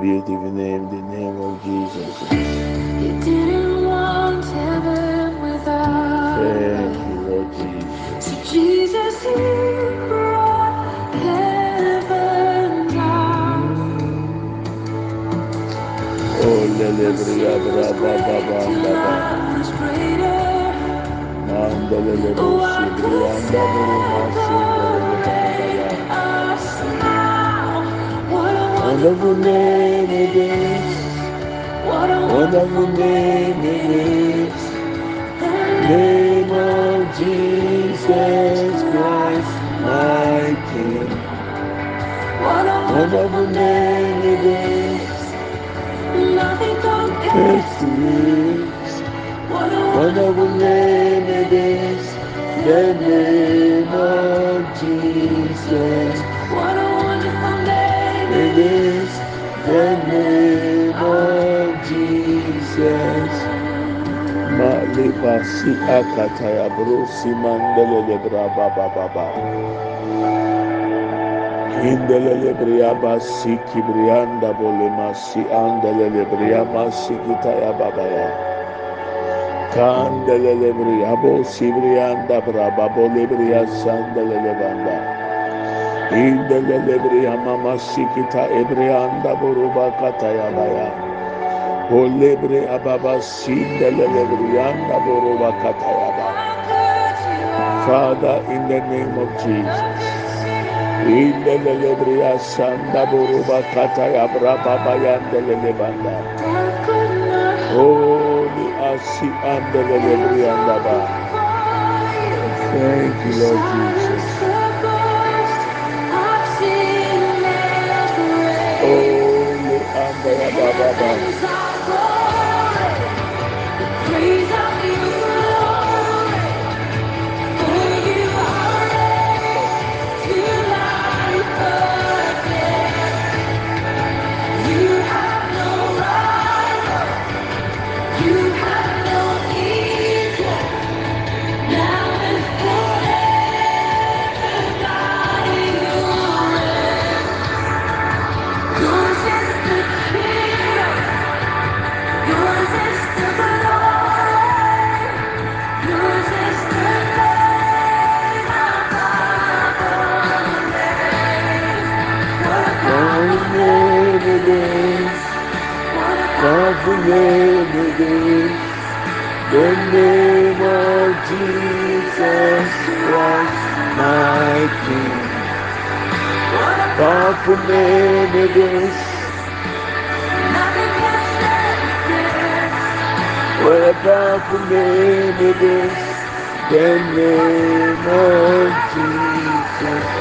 Beautiful name, the name of Jesus. si akataya bro si mandele le baba ba indelele briaba si kibrianda bolema si andelele briaba si kitaya baba ya. Kandelele briabo si brianda braba bole bria sandelele banda indelele briama si kita ebrianda boruba kataya baya Olebre ababa sindelelebrianda boroba katayaba. Father, in the name of Jesus. Indelelebria sanda boroba katayabra babayandelelebanda. Holy asi andelebrianda ba. Thank you, Lord Jesus. Holy andelebrianda ba. name again. The name of Jesus Christ, my King. Powerful name it is. What a powerful name it is. The name of Jesus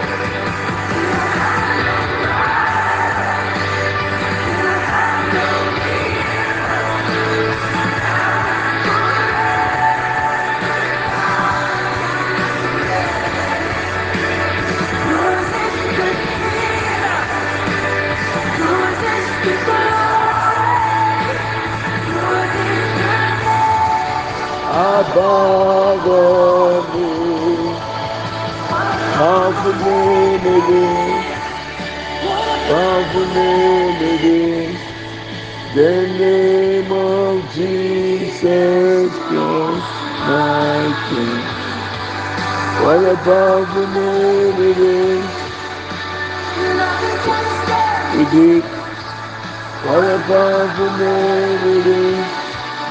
بغلي مظلومي مظلومي The name of Jesus Christ, my King. What above the moon it is. It is. What above the moon it.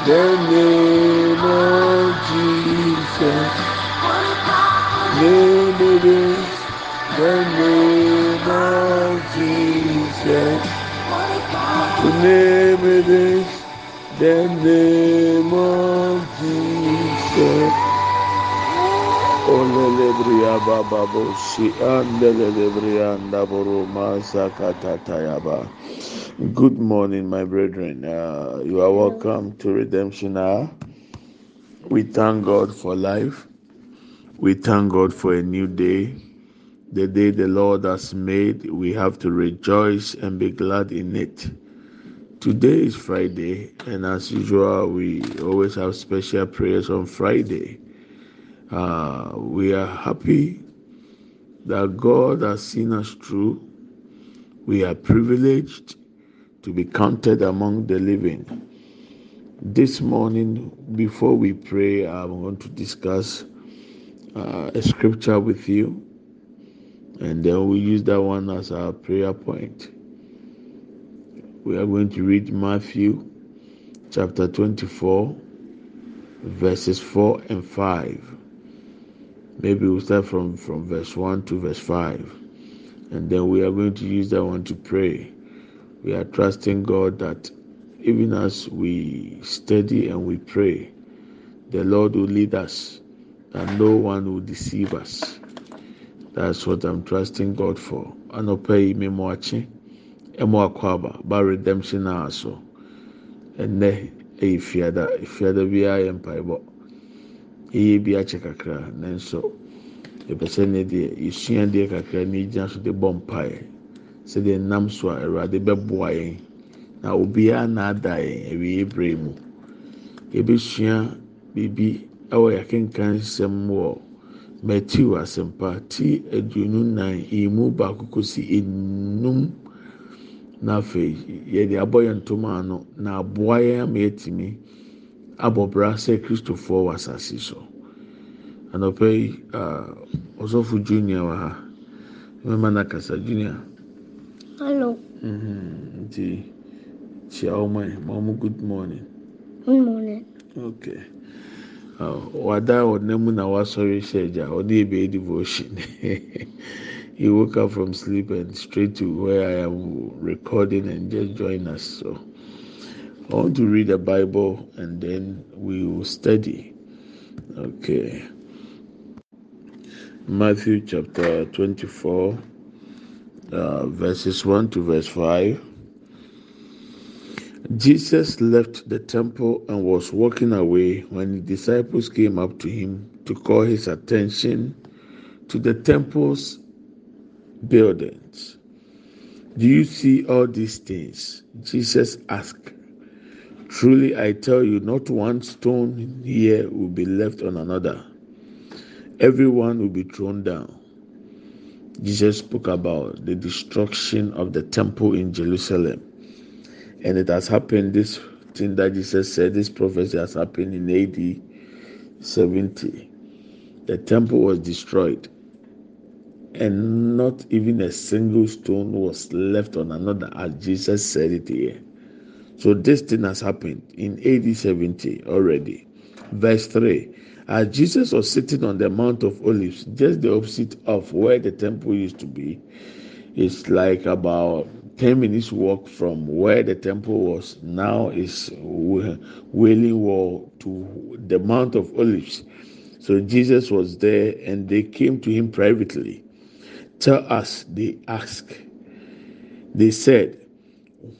the name of Jesus. Name it is the name of Jesus. The name it is the name of Jesus. Olelebria baba boshi andelelebria ndaboro masakatatayaba. Good morning, my brethren. Uh, you are welcome to Redemption Hour. We thank God for life. We thank God for a new day. The day the Lord has made, we have to rejoice and be glad in it. Today is Friday, and as usual, we always have special prayers on Friday. Uh, we are happy that God has seen us through. We are privileged to be counted among the living. This morning, before we pray, I'm going to discuss uh, a scripture with you, and then we use that one as our prayer point. We are going to read Matthew chapter 24, verses 4 and 5. Maybe we'll start from, from verse 1 to verse 5. And then we are going to use that one to pray. We are trusting God that even as we study and we pray, the Lord will lead us, and no one will deceive us. That's what I'm trusting God for. Anɔpa yi mi mo akyi, ɛmo akɔ aba, ba redemption hour so. Ɛnɛ ɛyɛ fiada, fiada biara yɛ mpaebɔ. Yɛyɛ bi akyɛ kakra, nanso yɛpɛ sɛ ne deɛ yɛsua deɛ kakra na yɛgyina so de bɔ mpaeɛ. Sɛdeɛ nam so a Awurade bɛboa yɛn. Na obiara na ada yɛn awie bere mu. Yɛbɛsua biribi ɛwɔ yɛakenkan nsɛm wɔ Matthew asɛmpa ti aduonu nan emu baako kosi enum na afei yɛde abɔ yɛn ntoma ano na aboa yɛn ama yɛtumi abɔ bra sɛ kristofoɔ wɔ asase so. Anɔpa yi uh, ɔsɔfo junior wɔ ha. Mɛma na kasa junior. Hello, mhm, nti kyia wɔn a ma wɔn good morning. Good morning. okay uh, wada ɔnam na wasɔre hyɛ gya. Ɔde ebe devotion. He woke up from sleep and straight to where I am recording and just join us so I want to read the Bible and then we will study okay Matthew chapter 24 uh, verses 1 to verse 5. Jesus left the temple and was walking away when the disciples came up to him to call his attention to the temple's buildings. Do you see all these things? Jesus asked. Truly, I tell you, not one stone here will be left on another. Everyone will be thrown down. Jesus spoke about the destruction of the temple in Jerusalem. And it has happened, this thing that Jesus said, this prophecy has happened in AD 70. The temple was destroyed, and not even a single stone was left on another, as Jesus said it here. So this thing has happened in AD 70 already. Verse 3 As Jesus was sitting on the Mount of Olives, just the opposite of where the temple used to be, it's like about 10 minutes walk from where the temple was. Now is wailing wall to the mount of olives. So jesus was there and they came to him privately. Tell us they asked they said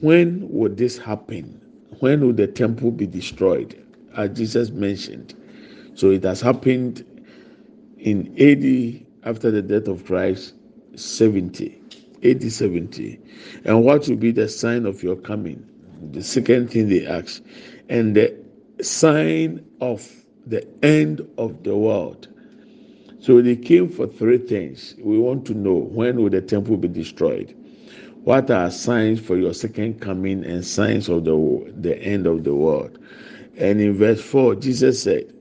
when would this happen when would the temple be destroyed as jesus mentioned so it has happened in ad after the death of christ 70 AD 70. And what will be the sign of your coming? The second thing they ask. And the sign of the end of the world. So they came for three things. We want to know when will the temple be destroyed? What are signs for your second coming and signs of the, the end of the world? And in verse 4, Jesus said,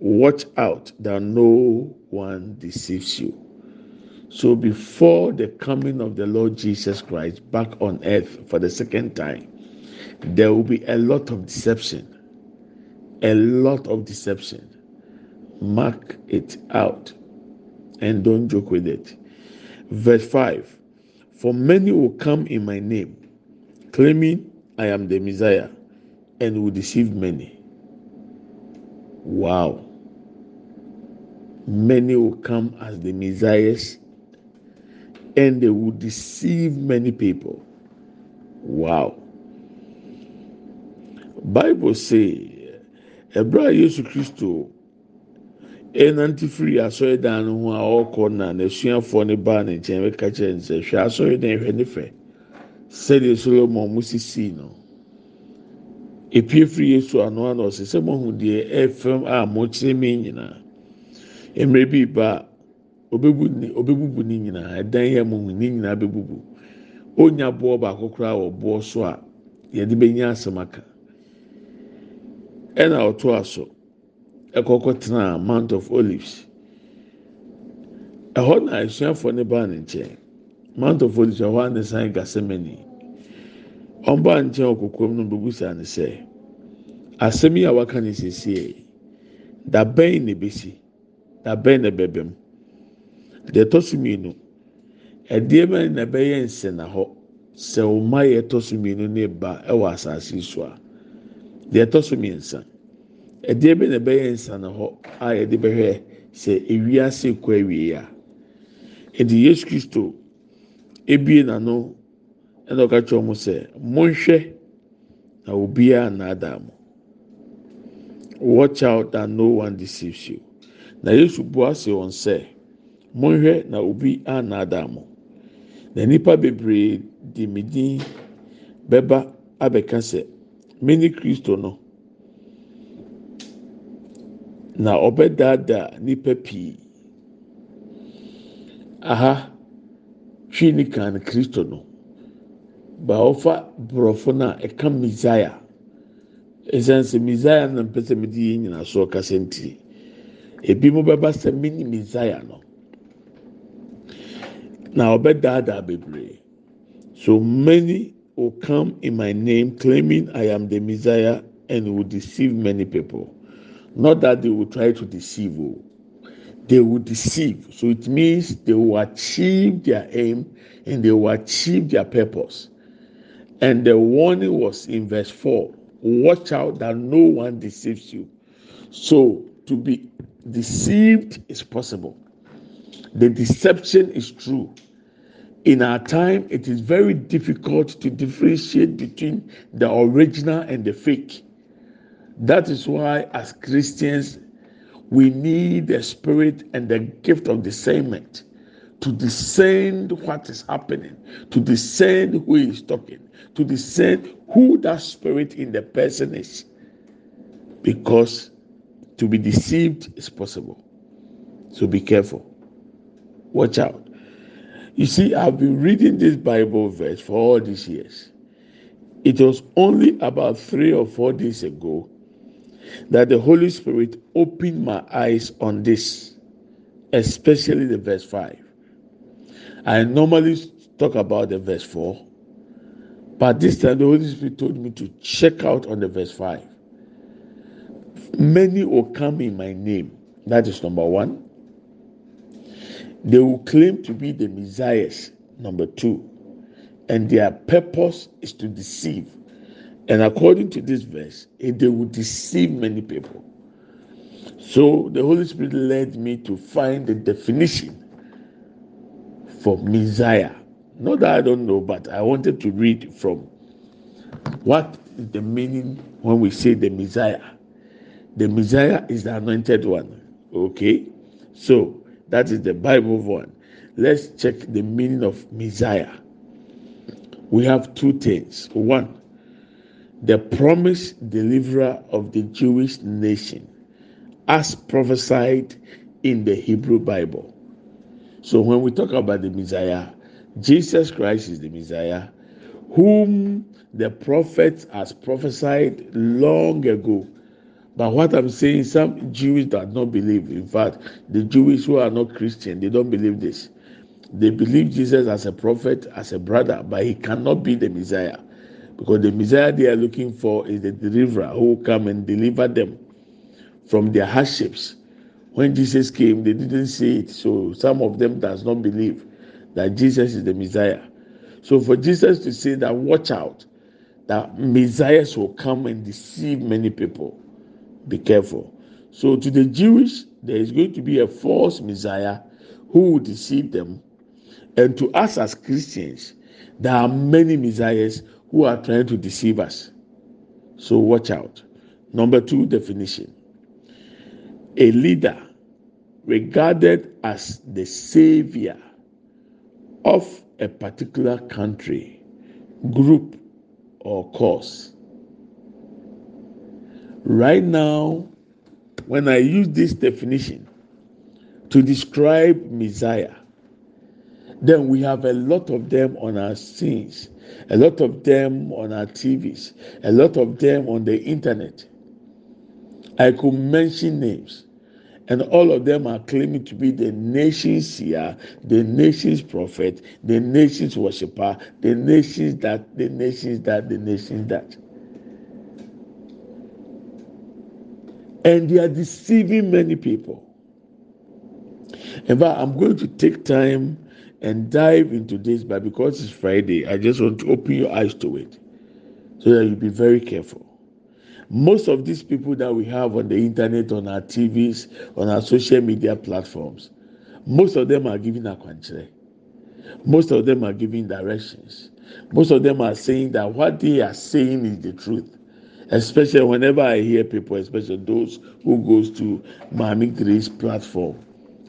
Watch out that no one deceives you. So before the coming of the Lord Jesus Christ back on earth for the second time, there will be a lot of deception. A lot of deception. Mark it out and don't joke with it. Verse 5 For many will come in my name, claiming I am the Messiah, and will deceive many. Wow. Many will come as the Messiahs, and they will deceive many people. Wow. Bible say, Ebra Yesu Kristo ɛnante firi asɔredan no ho a ɔrekɔ na n'asuafoɔ no baa ne nkyɛn bɛka kyerɛ no sɛ hwɛ asɔredan hwɛ ne fɛ sɛdeɛ solomon mo sisi no. Epie firi yesu ano ano ɔsɛ sɛ mo ho deɛ ɛfɛm a mo kyerɛ mi nyinaa mmerɛ bi ba obebu ne obebubu ne nyinaa ɛdan yɛ mo ho ne nyinaa bɛbubu onya boɔ baako koraa wɔ boɔ so a yɛde bɛnya asɛm aka. Ɛna ɔto aso. Ɛkɔkɔ tena mount of olives. Ɛhɔ na asuafoɔ ne baa ne nkyɛn. Mount of olives ɛhɔ a ne san gasemani ɔmbaa nkyɛn ɔkɔkɔm no bɛbusa ne sɛ asɛm yi a waka ne siesie dabɛn na ebesi? Dabɛn na bɛbɛm deɛ ɛtɔ so mmienu ɛdeɛ bɛn na ɛbɛyɛ nsɛnna hɔ? Sɛ ɔma yɛ ɛtɔ so mmienu ne ba ɛwɔ asase so a deɛ ɛtɔ so mmiɛnsa. Ɛdeɛ bi na ɛbɛyɛ nsana hɔ a yɛde bɛhwɛ sɛ ewiase kɔ awie a ɛdi yesu kristo ebie n'ano ɛna ɔka kyerɛ wɔn sɛ monhwɛ na obiara nnaadaa mo. Watch out that no one deceives you. Na yesu bu ase wɔn sɛ monhwɛ na obi annaadaa mo. Na nipa bebree di mi din bɛba abɛka sɛ mene kristo no. Na ɔbɛdaadaa nipa pii. Aha hwii ni kan kristo no. Ba ɔfa borɔfo no a ɛka misaia. Ɛsiane sɛ misaia na mpɛ sɛ mede yɛ nyina so ɔkasa ntiri ebi mo bɛba sɛ mini misaia no. Na ɔbɛdaadaa bebree. So many will come in my name claiming i am the messiah and will deceive many people not that they will try to deceive you they will deceive. So it means they will achieve their aim and they will achieve their purpose. And the warning was in verse 4 watch out that no one deceives you. So to be deceived is possible. The deception is true. In our time it is very difficult to differentiate between the original and the fake that is why, as Christians, we need the spirit and the gift of discernment to discern what is happening, to discern who is talking, to discern who that spirit in the person is. Because to be deceived is possible. So be careful. Watch out. You see, I've been reading this Bible verse for all these years. It was only about three or four days ago that the Holy Spirit opened my eyes on this, especially the verse 5. I normally talk about the verse 4, but this time the Holy Spirit told me to check out on the verse 5. Many will come in my name. That is number one. They will claim to be the messiahs. Number two. And their purpose is to deceive. And according to this verse, eh, they will deceive many people. So the Holy Spirit led me to find the definition for Messiah. Not that I don't know, but I wanted to read from what is the meaning when we say the Messiah. The Messiah is the anointed one. Okay? So that is the Bible one. Let's check the meaning of Messiah. We have two things. One, the promised deliverer of the Jewish nation, as prophesied in the Hebrew Bible. So when we talk about the Messiah, Jesus Christ is the Messiah, whom the prophets has prophesied long ago. But what I'm saying, some Jews do not believe. In fact, the Jewish who are not Christian, they don't believe this. They believe Jesus as a prophet, as a brother, but he cannot be the Messiah because the Messiah they are looking for is the deliverer who will come and deliver them from their hardships. When Jesus came, they didn't see it, so some of them does not believe that Jesus is the Messiah. So for Jesus to say that, watch out, that messiahs will come and deceive many people. Be careful. So to the Jewish, there is going to be a false messiah who will deceive them. And to us as Christians, there are many messiahs who are trying to deceive us. So watch out. Number two definition a leader regarded as the savior of a particular country, group, or cause. Right now, when I use this definition to describe Messiah, then we have a lot of them on our scenes, a lot of them on our TVs, a lot of them on the internet. I could mention names, and all of them are claiming to be the nation's seer, the nation's prophet, the nation's worshiper, the nation's that, the nation's that, the nation's that. And they are deceiving many people. In fact, I'm going to take time and dive into this, but because it's Friday, I just want to open your eyes to it so that you be very careful. Most of these people that we have on the internet, on our TVs, on our social media platforms, most of them are giving a quantre. Most of them are giving directions. Most of them are saying that what they are saying is the truth. Especially whenever I hear people, especially those who goes to Miami Grace platform,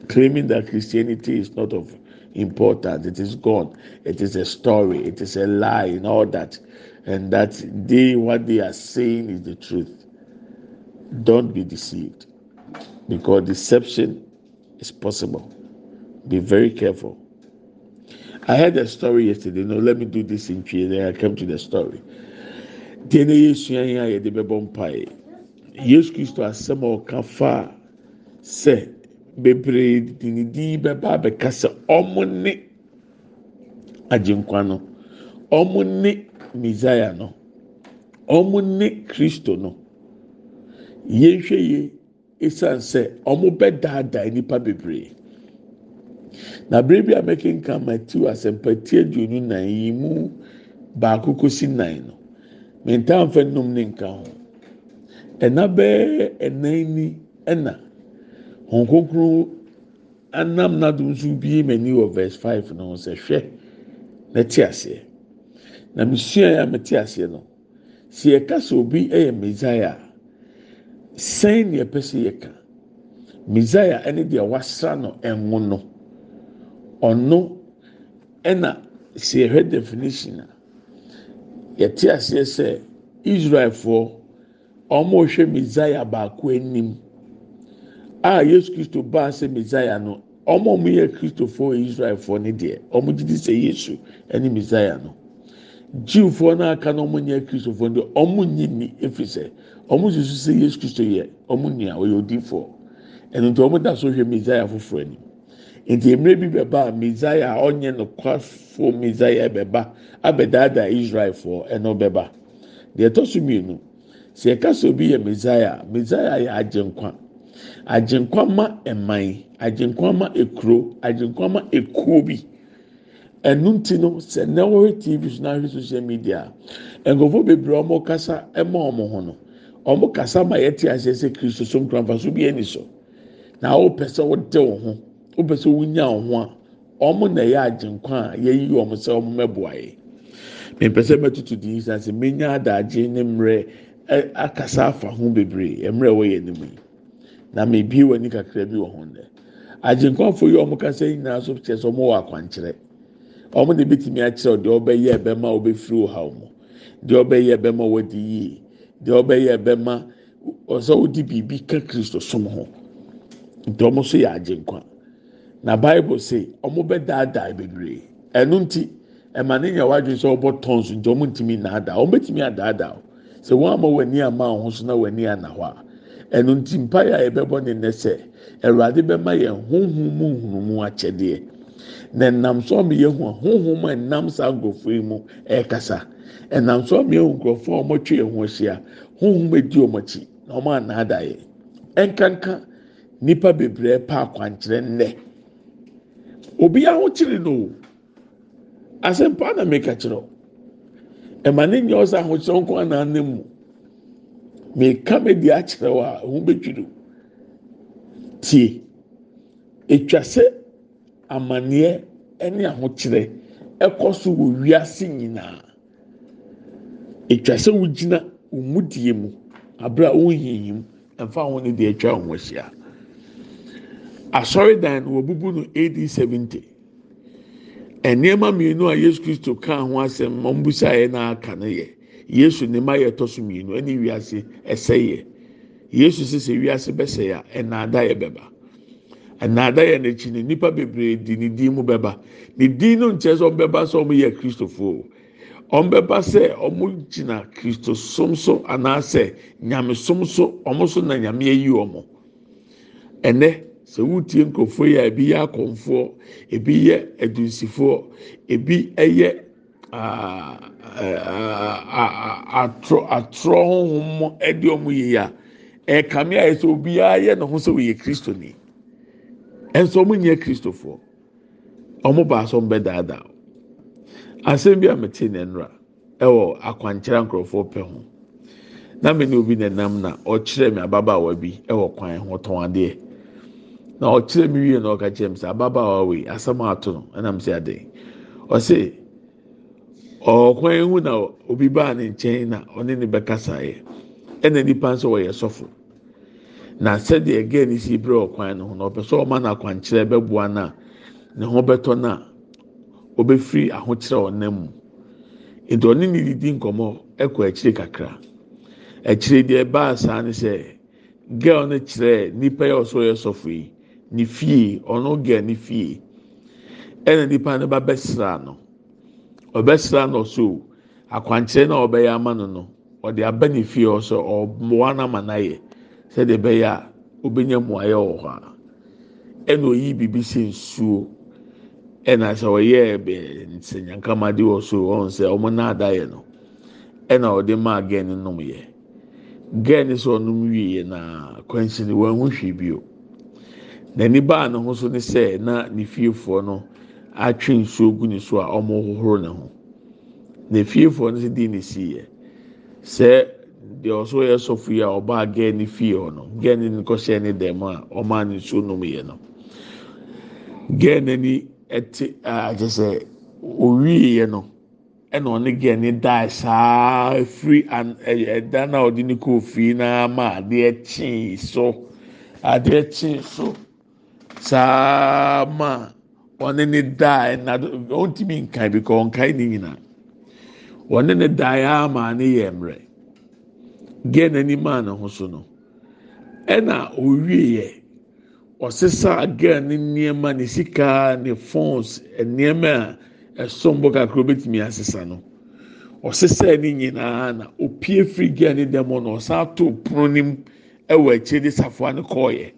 claiming that Christianity is not of importance, it is gone, it is a story, it is a lie, and all that, and that they what they are saying is the truth. Don't be deceived, because deception is possible. Be very careful. I heard a story yesterday. No, let me do this in Twi. Then I come to the story. Deɛ na yɛsua yi a yɛde bɛbɔ mpaeɛ. Yesu Kristo asɛm a bebree de ne din bɛba abɛka sɛ ɔmo ne agyenkwa no, ɔmo ne Messiah no, ɔmo ne Kristo no. Yɛnhwɛ yie esan sɛ ɔmo bɛdaadaa nipa bebree. na bere bi a mɛkenka Matthew asɛmpati aduonu nan yi mu baako kosi nan no mentamfa nnum ne nka ho ɛna bɛyɛ ɛnan ni ɛna wɔn kokoro anam n'adum nso bie m'ani wɔ verse five no sɛ hwɛ na te aseɛ na mesua yɛ a mete aseɛ no si yɛka sɛ obi yɛ Messiah sɛn na yɛpɛ sɛ yɛka Messiah ɛne deɛ wasra no ɛnwo no. ɔno ɛna sɛ yɛhwɛ definition a yɛte aseɛ sɛ israelfoɔ wɔn rehwɛ messiah baako anim a yesu kristo baa sɛ messiah no wɔn a wɔyɛ kristofoɔ israelfoɔ no deɛ wɔn gye sɛ yesu ɛne messiah no. Jiwfoɔ no aka na wɔn nyɛ kristofoɔ no deɛ wɔn nyi ni efiri sɛ wɔn susu sɛ yesu kristo yɛ wɔn nua ɔyɛ odiifoɔ ɛno nti wɔn da so hwɛ messiah foforɔ anim. Nti mmerɛ bi bɛba a messiah a ɔnyɛ nokwafo messiah bɛba abɛdaadaa israelfoɔ ɛno bɛba. Deɛ ɛtɔ so mmienu sɛ yɛka sɛ obi yɛ messiah messiah yɛ agyenkwa agyenkwa ma ɛman agyenkwa ma ekuro agyenkwa ma ekuo bi. Ɛnu ti no sɛ wɔhwɛ tv so na ahwɛ social media nkurɔfoɔ bebree wɔn kasa ɛma wɔn ho no wɔn kasa ma yɛte aseɛ sɛ kristo so nkura nfa so bi ɛni so. Na wɔpɛ sɛ wɔde wɔn ho wopɛ sɛ wonya wɔn ho a wɔn na ɛyɛ agyenkwa a yɛyi wɔn sɛ wɔn mɛboa yɛ mpɛ sɛ mɛtutu di nsa sɛ menya adagye ne mmerɛ akasa afa ho bebree mmerɛ wɔyɛ anim yi. Na mebie wɔn ani kakra bi wɔ ho dɛ agyenkwafo yi a wɔn kasa nyinaa so kyerɛ sɛ wɔn wɔ akwankyerɛ. Wɔn de betumi akyerɛ deɛ ɔbɛyɛ ɛbɛma ɔbɛfiri ɔhaw mu. Deɛ ɔbɛyɛ ɛbɛma wɔdi yie. Deɛ ɔbɛyɛ ɛbɛma ɔsɛ ɔdi biribi ka kristo som ho. Nti wɔn nso yɛ agyenkwa. Na bible say wɔn bɛ daadaa bebree. Ɛnu nti ɛma ne nya wadwi sɛ ɔbɔ tɔns nti wɔn ntumi naadaa wɔn bɛtumi adaadaa sɛ wɔn ama wɔn ama wɔn na wɔn ani ɛnu nti mpaeɛ a yɛbɛbɔ ne nnɛ sɛ awurade bɛma yɛn honhom mu nhunumu akyɛdeɛ. Na nam so ɔmo yɛ hu honhom a ɛnam saa nkurɔfoɔ yi mu ɛrekasa. Ɛnam so ɔmo yɛ hu nkurɔfoɔ a ɔmo atwa yɛn ho ahyia honhom edi wɔn akyi na ɔmo anaadaa yɛ ɛnkanka nipa bebree pa akwankyerɛ nnɛ. Obi ahokyere no asɛmpa na meka kyerɛw ɛma ne nyɛ ɔsɛ ahokyerɛw nko anan ne mu. Meka me di akyerɛw a ɛho bɛtwiri tie. Etwa sɛ amaneɛ ɛne ahokyerɛ ɛkɔ so wɔ wiase nyinaa. Etwa sɛ wogyina omudie mu abere a wohihim ɛnfa ho ne deɛ atwa ho ahyia. Asɔredan no wɔbubu no AD seventy. Nneɛma mmienu a yesu kristo kaa ho asɛm ma mbusa yɛ na aka no yɛ. Yesu ne ma yɛ tɔ so mmienu ɛne wiase ɛsɛ yɛ. Yesu sɛ wiase bɛsɛ a ɛnaada yɛ bɛba. Ɛnaada yɛ n'akyi no nipa bebree di ne din mu bɛba. Ne din no nkyɛn sɛ ɔbɛba sɛ ɔmo yɛ kristofoɔ ɔmo bɛba sɛ ɔmo gyina kristo som so anaasɛ nyame som so ɔmo so na nyame ayi ɔmo. Ɛnɛ sɛ wotie nkurɔfoɔ yi a ebi yɛ akɔnfoɔ ebi yɛ adunsifoɔ ebi aa atorɔ honhom ɛde ɔmo yie a ɛkame a yɛ sɛ obiara yɛ ne ho sɛ ɔyɛ kristoni ɛnso ɔmo nyɛ kristofoɔ. Ɔmo baasa bɛ daadaa asɛm bi a mete ne nnura ɛwɔ akwankyerɛ nkurɔfoɔ pɛ ho. Na me ne obi na nam na ɔkyerɛ mi ababaawa bi ɛwɔ kwan ho tɔn adeɛ. na ɔkyerɛ mi wie na ɔka kyerɛ mi sɛ ababaawa wei asɛm ato no ɛnam sɛ ade ɔse ɔkwan ehu na obi baa ne nkyɛn na ɔne ne bɛkasa yɛ ɛna nipa nso wɔyɛ sɔfo. Na sɛdeɛ gɛɛ ne si bere ɔkwan no ho na ɔpɛ sɛ ɔma na akwankyerɛ bɛboa na ne ho bɛtɔ na ɔbɛfiri ahokyerɛ ɔnam mu. Nti ɔne ne didi nkɔmɔ ɛkɔ akyire kakra. Akyire deɛ baa saa ne sɛ gɛɛ no kyerɛ nipa yɛ ɔsɔ yɛ sɔfo yi. ne fie ɔno gɛ ne fie. Ɛna nipa no ba bɛsra no. Ɔbɛsra no so na ɔbɛyɛ ama no no ɔde aba ne fie ɔsɛ ɔmoa no ama n'ayɛ sɛdeɛ ɛbɛyɛ a hɔ a. Ɛna oyi biribi sɛ nsuo. Ɛna sɛ ɔyɛ ɛbɛ nsɛnyankama de wɔ so ɔn sɛ ɔmo naada yɛ no. Ɛna ɔde maa gɛɛ no nom yɛ gɛɛ no sɛ ɔnom wie na kwansi no wɔn ho hwee bio. n'ani baa ne ho so ne sɛ na ne no atwe nsuo gu ne so a wɔn hohoro ne ho. Na fiefoɔ no di ne si yɛ? Sɛ deɛ ɔso yɛ sɔfo yi a ɔbaa gɛɛ ne fie hɔ no gɛɛ ne ne kɔhyɛ ne dɛm a ɔmaa ne nsuo nom yɛ no. Gɛɛ n'ani ɛte a kyɛ sɛ owie yɛ no ɛna ɔne gɛɛ ne daa saa efiri an ɛyɛ ɛda na ɔde ne kɔɔ fie na ama adeɛ kyee so. Adeɛ kyee so. saa ma ɔne ne daa ɛna ɔntumi nkan bi ka ɔnkan ne nyinaa ɔne ne daa ama ne yɛ mmerɛ gɛɛ n'anim a ne ho so no. Ɛna owie yɛ ɔsesa gɛɛ ne nneɛma ne sika ne phones nneɛma a ɛsom bɔ kakra obetumi asesa no. Ɔsesa ne nyinaa na opie firi gɛɛ ne dɛm no ɔsan ato pono ne mu ɛwɔ akyire de safoa ne kɔɔyɛ.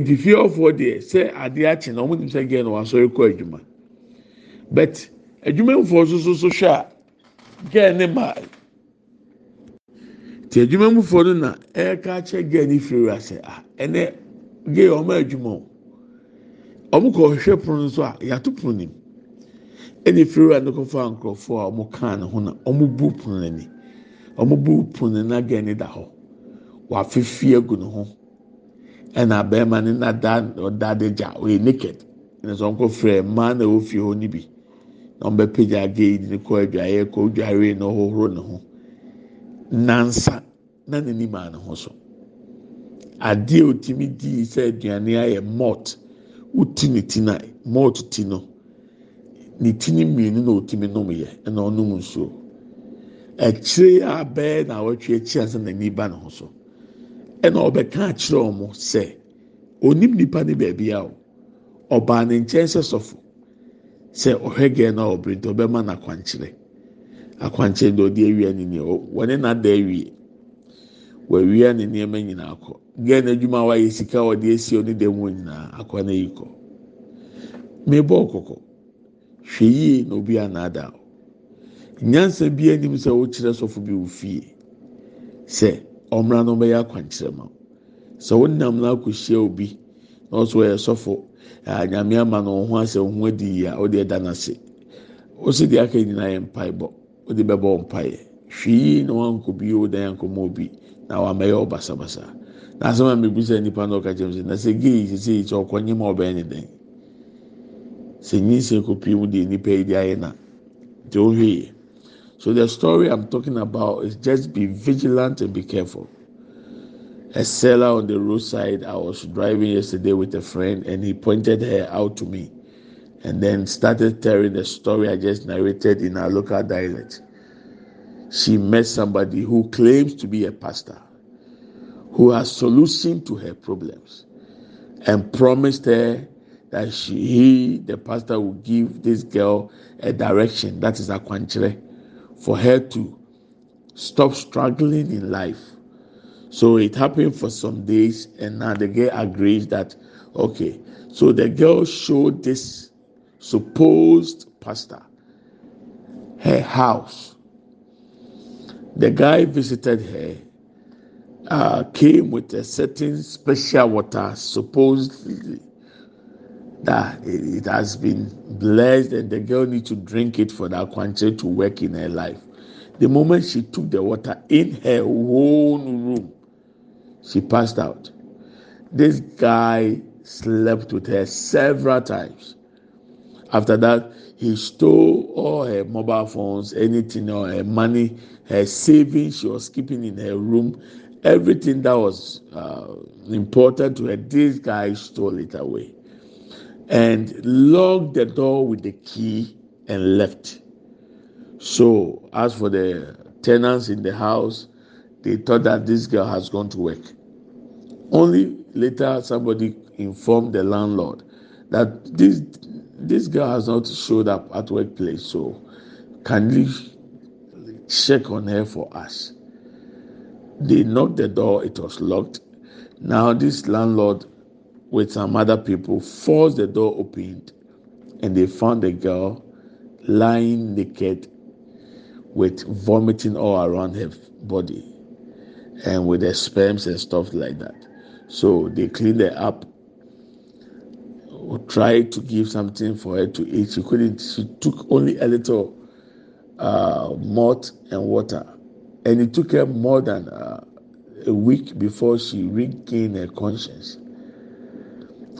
Fiefoɔ deɛ sɛ adeɛ akyi na wɔn nim sɛ gɛɛ na kɔ adwuma. But adwumafoɔ nso so hwɛ a gɛɛ ne maa te adwumafoɔ no na ɛreka akyɛ gɛɛ ne firi ase a ɛnɛ gɛɛ wɔn adwuma o. Wɔn kɔ hwɛ pono nso a yàtò pono nim ɛna firi no kɔfa nkorɔfoɔ a wɔn kaa ne ho na wɔn bu pono n'ani wɔn bu pono na gɛɛ ne da hɔ. Wafefi agu ne ho. Ɛna bɛrima ne nada ɔda de gya ɔyɛ naked. Ɛna sɛ ɔnkɔ frɛ mmaa na fie hɔ no bi na ɔn bɛ pagya gay ne kɔ adwaeɛ kɔ odware na ɔhohoro ne ho. Nansa na n'anim a ne ho so. Adeɛ otimi di sɛ aduane ayɛ malt woti ne ti na malt ti no ne ti ne mmienu na otimi nom yɛ ɛna ɔnom nsuo. Akyire a na awɔtwe akyi ase n'ani ba ne ho so. Ɛna ɔbɛka akyerɛ wɔn sɛ onim nipa ne baabi a ɔbaa ne nkyɛn sɛ sɔfo. Sɛ ɔhwɛ gɛɛ na ɔbɛrɛ nti ɔbɛma no akwankyerɛ. Akwankyerɛ de ɔde awia ne nea wɔne nada awie wɔawia ne nneɛma nyinaa kɔ. Gɛɛ n'adwuma a wayɛ sika a ɔde esi ɔne dɛm wɔ nyinaa akɔ na yi kɔ. Mebɔ ɔkɔkɔ hwɛ yie na obi anaada nyansa bi anim sɛ ɔkyerɛ sɔfo bi wɔ fie. Sɛ. Ɔmra no bɛyɛ akwankyerɛ ma sɛ wonam no akɔhyia obi na ɔso ɔyɛ sɔfo nyame ama no ho asɛ ho adi yi a ɔde ɛda n'ase wosi deɛ aka nyinaa yɛ mpaebɔ wode bɛbɔ mpaeɛ. Hwii na wankɔ bi o dan nkɔmɔ obi na wamɛyɛ wo basabasa. Na asɛm a mebisa nipa na ɔka kyerɛ sɛ na sɛ gei sɛ sɛ ɔkɔ nyim a ɔbɛyɛ ne dan sɛ nyinsɛn kɔ pii mu deɛ nipa yi de ayɛ na ɔhwɛ yɛ so the story i'm talking about is just be vigilant and be careful a seller on the roadside i was driving yesterday with a friend and he pointed her out to me and then started telling the story I just narrated in our local dialect. She met somebody who claims to be a pastor, who has solution to her problems, and promised her that she, he, the pastor, will give this girl a direction. That is a quanchere for her to stop struggling in life. So it happened for some days, and now the girl agrees that okay. So the girl showed this supposed pastor her house. The guy visited her, uh, came with a certain special water, supposedly that it has been blessed, and the girl needs to drink it for that quantity to work in her life. The moment she took the water in her own room, she passed out. This guy slept with her several times. After that, he stole all her mobile phones, anything, or her money, her savings she was keeping in her room, everything that was uh, important to her. This guy stole it away and locked the door with the key and left. So, as for the tenants in the house, they thought that this girl has gone to work. Only later, somebody informed the landlord that this this girl has not showed up at workplace, so kindly check on her for us. They knocked the door, it was locked. Now this landlord with some other people forced the door opened and they found the girl lying naked with vomiting all around her body and with the sperms and stuff like that. So they cleaned her up tried to give something for her to eat. She couldn't. She took only a little uh, malt and water, and it took her more than uh, a week before she regained her conscience.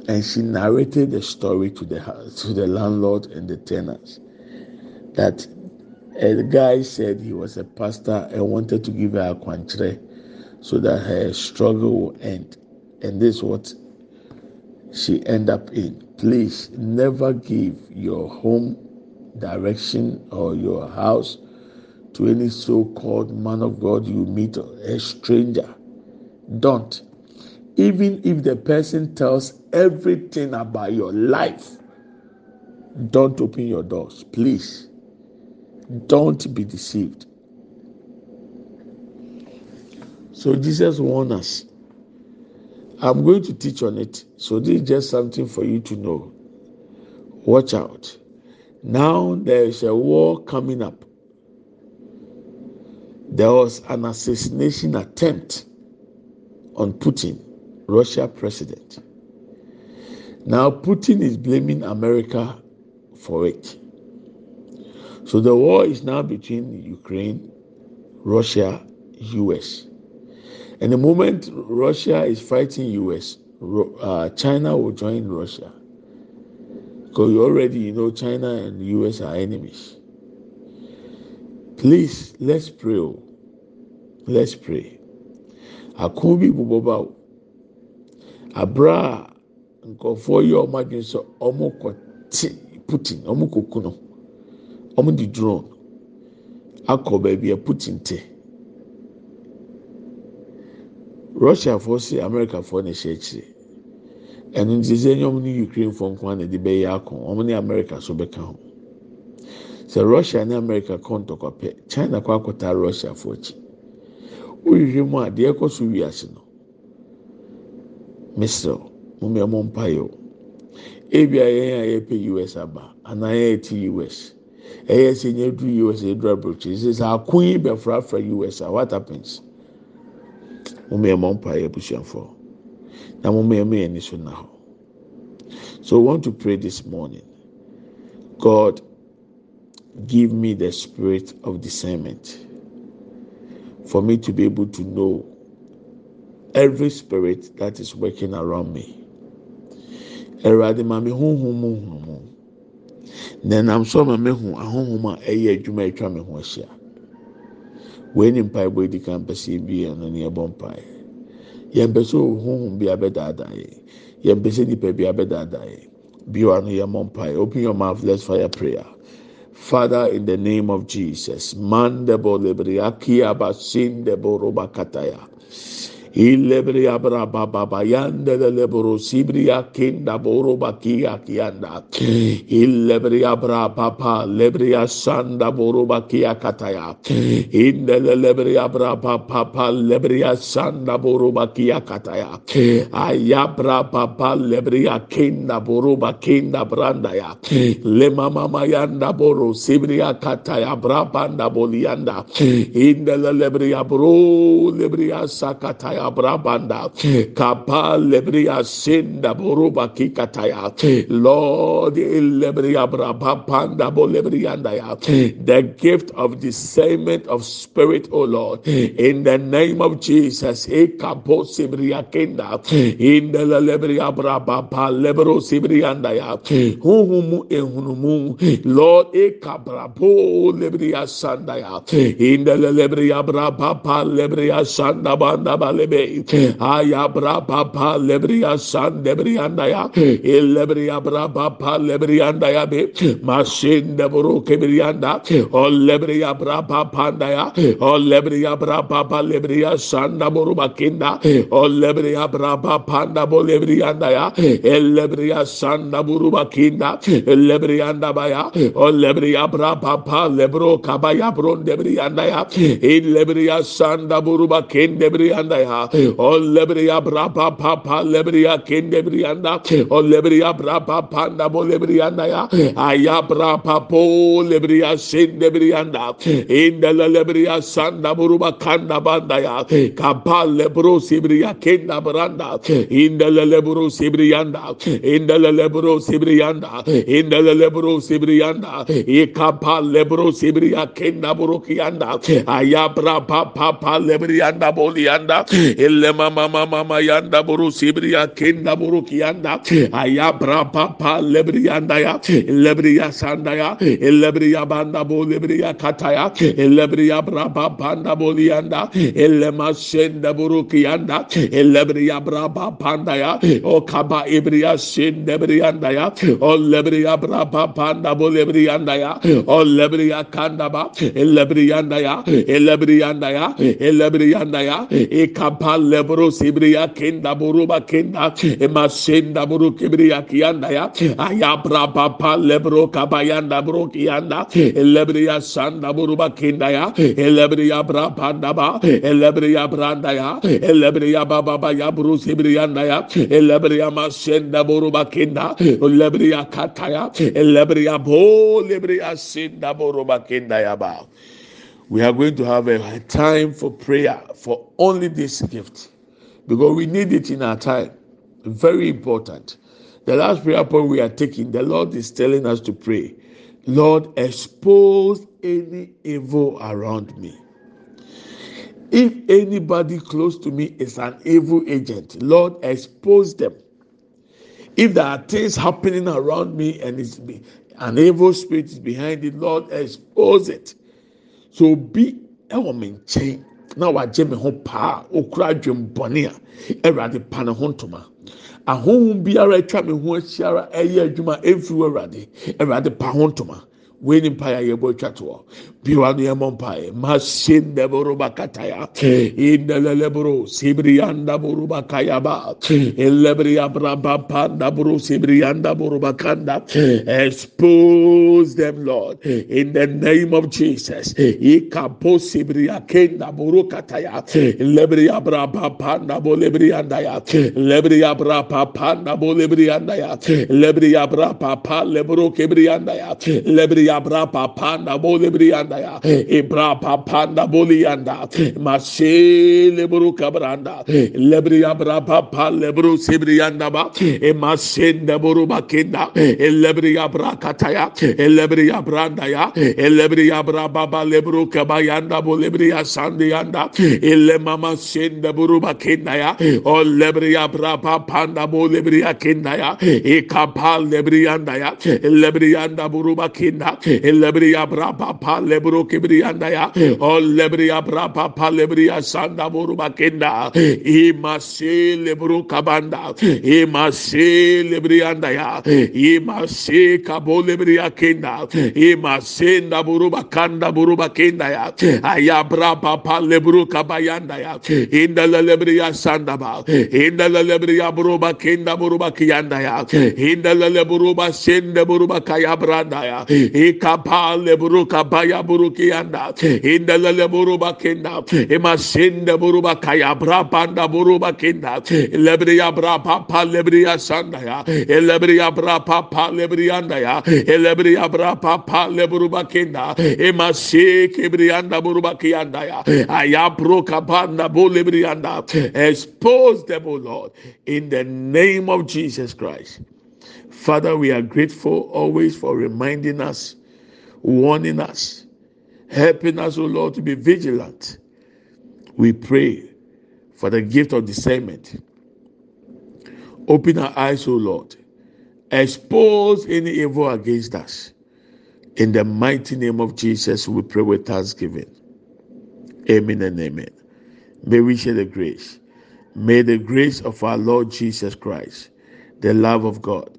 And she narrated the story to the to the landlord and the tenants that a guy said he was a pastor and wanted to give her a quantre so that her struggle will end. And this is what she end up in. Please never give your home direction or your house to any so-called man of God you meet, a stranger. Don't. Even if the person tells everything about your life, don't open your doors. Please. Don't be deceived. So Jesus warned us I'm going to teach on it. So this is just something for you to know. Watch out. Now there is a war coming up. There was an assassination attempt on Putin, Russia president. Now Putin is blaming America for it. So the war is now between Ukraine, Russia, US. And the moment Russia is fighting US, uh, China will join Russia. Because you already you know China and US are enemies. Please, let's pray. Oh. Let's pray. Buboba Abra nkɔfoɔ yi a wɔn adwene sɛ wɔn kɔ te Putin, wɔn kɔ ku no, wɔn de drone akɔ baabi a Putin te. russiafoɔ si americafoɔ na ɛhyɛ akyire. Ɛno nti sɛ wɔn ne ukrainefoɔ nko ara na ɛde bɛyɛ ako wɔn ne america so bɛka ho. Sɛ russia ne america kɔ ntɔkwapɛ china kɔ akɔta russiafoɔ akyi. Wohwehwɛ mu a deɛ ɛkɔ so wiase no misrɛ mo mmea mo mpa yɛ o ebi a yɛn a yɛpɛ us aba anaa yɛn ti us ɛyɛ sɛ du us ɛduru aburokyi sɛ sɛ ako yi bɛfrafra us what happens? Mo mmiɛnma mpaeɛ abusuafoɔ. Na mo yɛn ani so we want to pray this morning. God give me the spirit of discernment for me to be able to know every spirit that is working around me. Awurade ma me honhom mu honhom. Na nam so ma mehu ahonhom a ɛyɛ adwuma atwa me ho ahyia. Wei ni mpaebɔ edi kan pɛ sɛ ebi yɛn no ne ɛbɔ mpae. Yɛn pɛ sɛ honhom bi abɛdaadaa yɛ. Yɛn pɛ sɛ nipa bi abɛdaadaa yɛ. Bi wa no yɛ mɔ mpae. Open your mouth let's fire prayer. Father, in the name of Jesus, man Mandebo Lebriaki Abasindebo Robakataya. Ilebria braba baba yanda de lebro sibria kinda boro bakia kianda. Ilebria braba pa lebria sanda boro bakia kataya. Inde lebria braba papa lebria sanda boro bakia kataya. Ayabra papa lebria kinda boro bakinda branda ya. Lema mama yanda boro sibria kataya brabanda bolianda. Inde lebria bro lebria sakataya brabanda hmm. kapa lebria sinda boruba kikataya. Lord lebria braba panda bo lebrianda ya hmm. the gift of discernment of spirit o lord. Hmm. In the name of jesus e kapo sibria kenda in the lebria braba pa lebro sibrianda ya huhumu ehunumu. Lord e kabrabo lebria sanda ya in the lebria braba pa lebria sanda banda balebe lebe ayabra papa lebria san lebrianda ya lebria bra papa lebrianda ya be masin de buru kebrianda o lebria bra papa ya o lebria bra papa lebria san da buru bakinda o lebria bra papa da bo lebrianda ya lebria san da buru bakinda lebrianda baya o lebria bra papa lebro kabaya bron debrianda ya lebria san da buru bakinde brianda ya Lebrianda, O Lebria Brapa Papa Lebria Kindebrianda, O Lebria Brapa Panda Bo Lebrianda ya, Aya Brapa Po Lebria Sindebrianda, Indela Lebria Sanda Buruba Kanda Banda ya, Kapal Lebro Sibria Kinda Branda, Indela Lebro Sibrianda, Indela Lebro Sibrianda, Indela Lebro Sibrianda, Ikapal e Lebro Sibria Kinda Burukianda, Aya Brapa Papa Lebrianda Bolianda, ele mama mama yanda buru sibriya kenda buru kiyanda. Ayabra papa lebriyanda ya lebriya sanda ya lebriya banda bo lebriya kataya. Lebriya braba banda bo liyanda. Elema senda buru kiyanda. Lebriya braba banda ya o kaba ibriya senda briyanda ya o lebriya braba banda bo lebriyanda ya o lebriya kanda ba. Lebriyanda ya lebriyanda ya lebriyanda ya Rapa lebro sibriya kenda buruba kenda. Emasenda buru kibriya kiyanda ya. Ayabra papa lebro kabayanda buru kiyanda. Elebriya sanda buruba kenda ya. Elebriya bra panda ba. Elebriya branda ya. Elebriya baba ba ya buru sibriyanda ya. Elebriya masenda buruba kenda. Elebriya kataya elebriya bo lebriya senda buruba kenda ya ba. We are going to have a time for prayer for only this gift because we need it in our time. Very important. The last prayer point we are taking, the Lord is telling us to pray. Lord, expose any evil around me. If anybody close to me is an evil agent, Lord, expose them. If there are things happening around me and it's an evil spirit is behind it, Lord, expose it. So be ɛwɔ me nkyɛn na wagye me ho paa okura adwembɔne a ɛwurade pa ne ho ntoma. Ahohom biara atwa me ho ahyiara ɛyɛ adwuma efiri ɛwurade ɛwurade pa ho ntoma wei ni mpa yɛ yɛbɔ atwa toɔ biwa no yɛmɔ mpa yɛ masin de boruba kataya indelelebro sibriyanda boruba kayaba. Elebriyabra panda buru sibriyanda boruba kanda. Expose them lord. In the name of jesus. Ikapo sibriya kenda buru kataya. Lebriyabra panda bolebriyanda ya lebriyabra panda bolebriyanda ya lebriyabra papa lebro kebriyanda ya lebriya abra papanda bole brianda ya. Ebra papanda boli anda mashe lebru kabranda. Lebri abra papa lebru sibrianda ba. E masenda buru bakenda lebri abra kataya lebri abranda ya. Lebri abra baba lebru kabayanda bo lebri asandi anda ele mama senda buru bakenda ya. O lebri abra papanda bo lebri akenda ya. E kapal lebri anda ya. Lebri anda buru bakenda elebriya brapa pa lebro kibriyanda ya. O lebriya brapa pa lebriya sanda vurma kenda imasi lebro kabanda. İmasi lebriyanda ya. İmasi kabo lebriya kenda. İmasi da buruba kanda buruba kenda ya. Aya brapa pa lebro kabayanda ya. İnda lebriya sanda ba. İnda lebriya buruba kenda buruba kiyanda ya. İnda lebriya buruba sende buruba kayabranda ya. E kapa lebru kabaya buru kiyanda inda lebru bakenda e masenda buru bakaya bra panda buru bakenda lebri abra papa lebri asanda ya e lebri abra papa lebri anda ya e lebri abra papa lebru bakenda e mashe kebrianda buru bakiyanda ya ayabro kapanda bo lebri anda expose them o lord in the name of jesus christ. Father, we are grateful always for reminding us, warning us, helping us, O Lord, to be vigilant. We pray for the gift of discernment. Open our eyes, O Lord. Expose any evil against us. In the mighty name of Jesus, we pray with thanksgiving. Amen and amen. May we share the grace. May the grace of our Lord Jesus Christ, the love of God,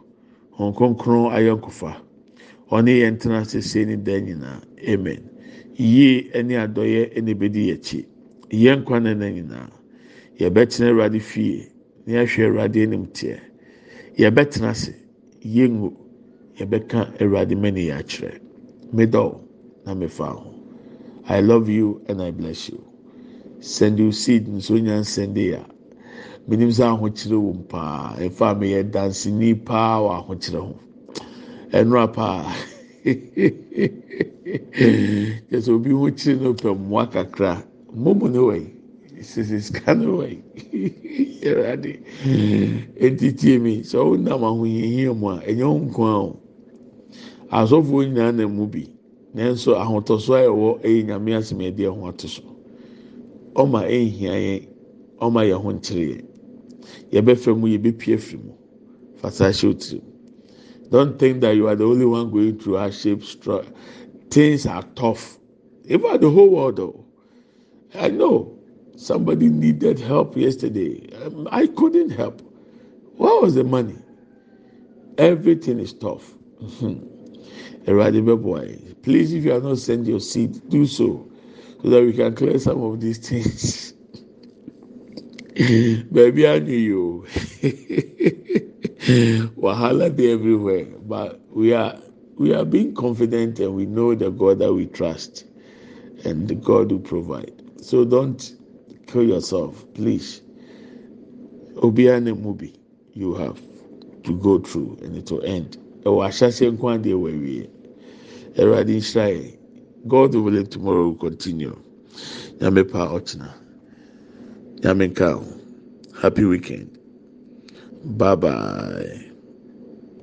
Hɔn kronkron ayɛ nkofa. Ɔne yɛn tena sese ne dan nyinaa. Amen. Yie ne adɔyɛ na ebedi yɛn akyi. Yɛn nkwa na na nyinaa. Yɛbɛtena Awurade fie. Na yɛahwɛ Awurade anim teɛ. Yɛbɛtena ase. Yɛngu. Yɛbɛka Awurade mani yɛ akyerɛ. Medɔw na mefa ho. I love you and I bless you. Send you seed nso nya nsɛnde a. Menim sɛ ahokyere wɔ mu paa. Ɛfa mi yɛ dansini paa wɔ ahokyere ho. Ɛnura paa. Kyɛ obi ho kyerɛ no pɛ mmoa kakra. Momo ne wɔ. Sisi sika ne wɔ yi. Ɛwurade. Eti tie mi sɛ ɔnam ahohiahia mu a ɛnyɛ ho nko o. Asɔfoɔ nyinaa na mu bi. Nanso ahotɔso a ɛwɔ ɛyɛ nyame asɛm yɛde ɛho ato so. Ɔma ɛnhia yɛn. Ɔma yɛn ho nkyerɛ yɛn. Yɛbɛfɛ mu yɛbɛpie firi mu. Fasa ahyɛ otiri mu. Don't think that you are the only one going through hardship. Struggle. Things are tough. Even the whole world, though. I know somebody needed help yesterday. Um, I couldn't help. What was the money? Everything is tough. Please, if you are not send your seed, do so so that we can clear some of these things. Baby, I knew you. Wahala be everywhere, but we are we are being confident and we know the God that we trust and the God who provide. So don't kill yourself, please. Obiane mubi, you have to go through and it will end. Ɛwɔ ahyɛse nkwan deɛ wɔawie. Ɛwurade nhyira yɛn. God willing tomorrow will continue. Nyame ɔkyena. Nyame nka ho. Happy weekend. Bye bye.